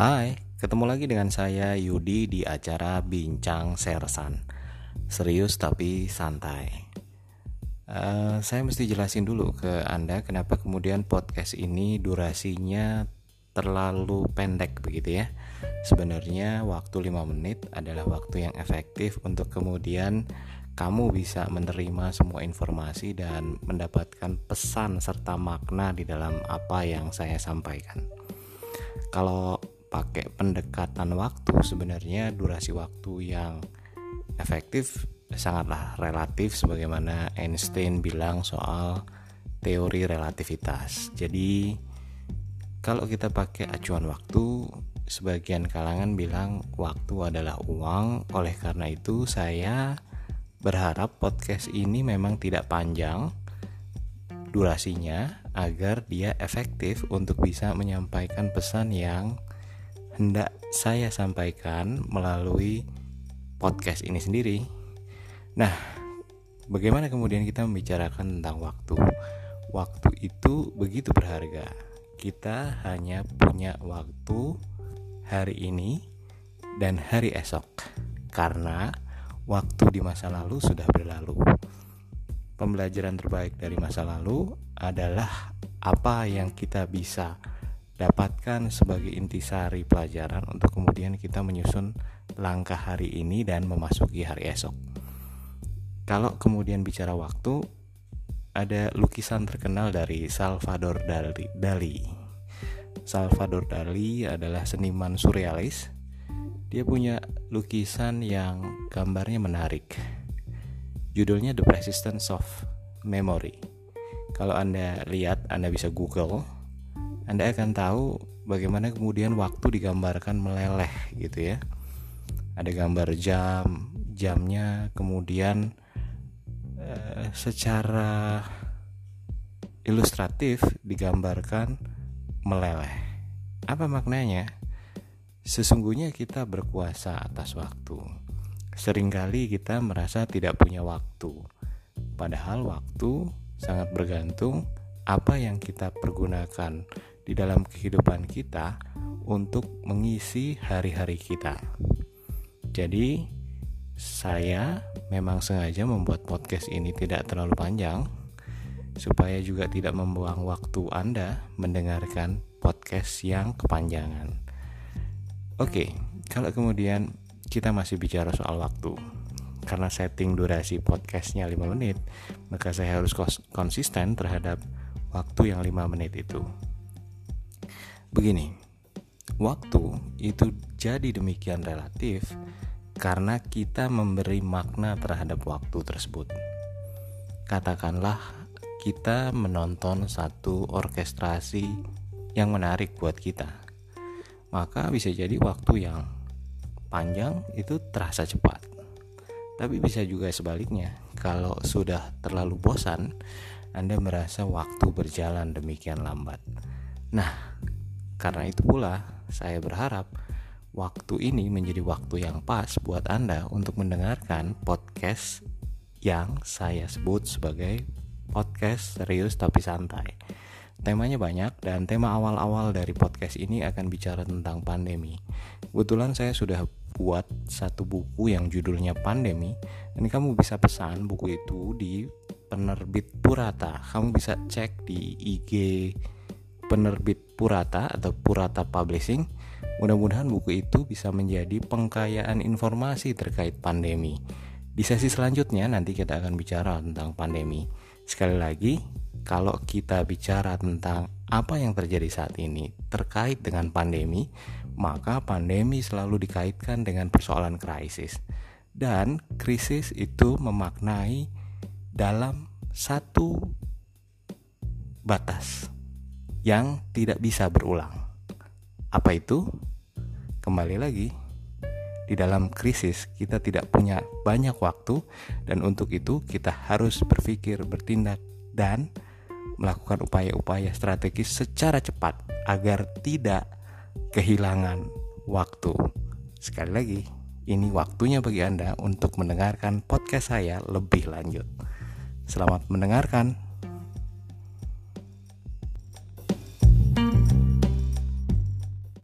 Hai, ketemu lagi dengan saya Yudi di acara Bincang Sersan. Serius tapi santai. Uh, saya mesti jelasin dulu ke Anda kenapa kemudian podcast ini durasinya terlalu pendek begitu ya. Sebenarnya waktu 5 menit adalah waktu yang efektif untuk kemudian kamu bisa menerima semua informasi dan mendapatkan pesan serta makna di dalam apa yang saya sampaikan. Kalau pakai pendekatan waktu sebenarnya durasi waktu yang efektif sangatlah relatif sebagaimana Einstein bilang soal teori relativitas. Jadi kalau kita pakai acuan waktu sebagian kalangan bilang waktu adalah uang. Oleh karena itu saya berharap podcast ini memang tidak panjang durasinya agar dia efektif untuk bisa menyampaikan pesan yang hendak saya sampaikan melalui podcast ini sendiri. Nah, bagaimana kemudian kita membicarakan tentang waktu? Waktu itu begitu berharga. Kita hanya punya waktu hari ini dan hari esok. Karena waktu di masa lalu sudah berlalu. Pembelajaran terbaik dari masa lalu adalah apa yang kita bisa dapatkan sebagai intisari pelajaran untuk kemudian kita menyusun langkah hari ini dan memasuki hari esok. Kalau kemudian bicara waktu, ada lukisan terkenal dari Salvador Dali. Dali. Salvador Dali adalah seniman surrealis dia punya lukisan yang gambarnya menarik. Judulnya The Persistence of Memory. Kalau Anda lihat, Anda bisa Google, Anda akan tahu bagaimana kemudian waktu digambarkan meleleh gitu ya. Ada gambar jam, jamnya kemudian eh, secara ilustratif digambarkan meleleh. Apa maknanya? Sesungguhnya kita berkuasa atas waktu. Seringkali kita merasa tidak punya waktu, padahal waktu sangat bergantung apa yang kita pergunakan di dalam kehidupan kita untuk mengisi hari-hari kita. Jadi, saya memang sengaja membuat podcast ini tidak terlalu panjang supaya juga tidak membuang waktu Anda mendengarkan podcast yang kepanjangan. Oke, kalau kemudian kita masih bicara soal waktu, karena setting durasi podcastnya 5 menit, maka saya harus konsisten terhadap waktu yang 5 menit itu. Begini, waktu itu jadi demikian relatif karena kita memberi makna terhadap waktu tersebut. Katakanlah kita menonton satu orkestrasi yang menarik buat kita maka bisa jadi waktu yang panjang itu terasa cepat. Tapi bisa juga sebaliknya, kalau sudah terlalu bosan, Anda merasa waktu berjalan demikian lambat. Nah, karena itu pula saya berharap waktu ini menjadi waktu yang pas buat Anda untuk mendengarkan podcast yang saya sebut sebagai podcast serius tapi santai. Temanya banyak dan tema awal-awal dari podcast ini akan bicara tentang pandemi. Kebetulan saya sudah buat satu buku yang judulnya Pandemi dan kamu bisa pesan buku itu di penerbit Purata. Kamu bisa cek di IG penerbit Purata atau Purata Publishing. Mudah-mudahan buku itu bisa menjadi pengkayaan informasi terkait pandemi. Di sesi selanjutnya nanti kita akan bicara tentang pandemi. Sekali lagi, kalau kita bicara tentang apa yang terjadi saat ini terkait dengan pandemi, maka pandemi selalu dikaitkan dengan persoalan krisis. Dan krisis itu memaknai dalam satu batas yang tidak bisa berulang. Apa itu? Kembali lagi, di dalam krisis kita tidak punya banyak waktu dan untuk itu kita harus berpikir, bertindak dan melakukan upaya-upaya strategis secara cepat agar tidak kehilangan waktu. Sekali lagi, ini waktunya bagi Anda untuk mendengarkan podcast saya lebih lanjut. Selamat mendengarkan.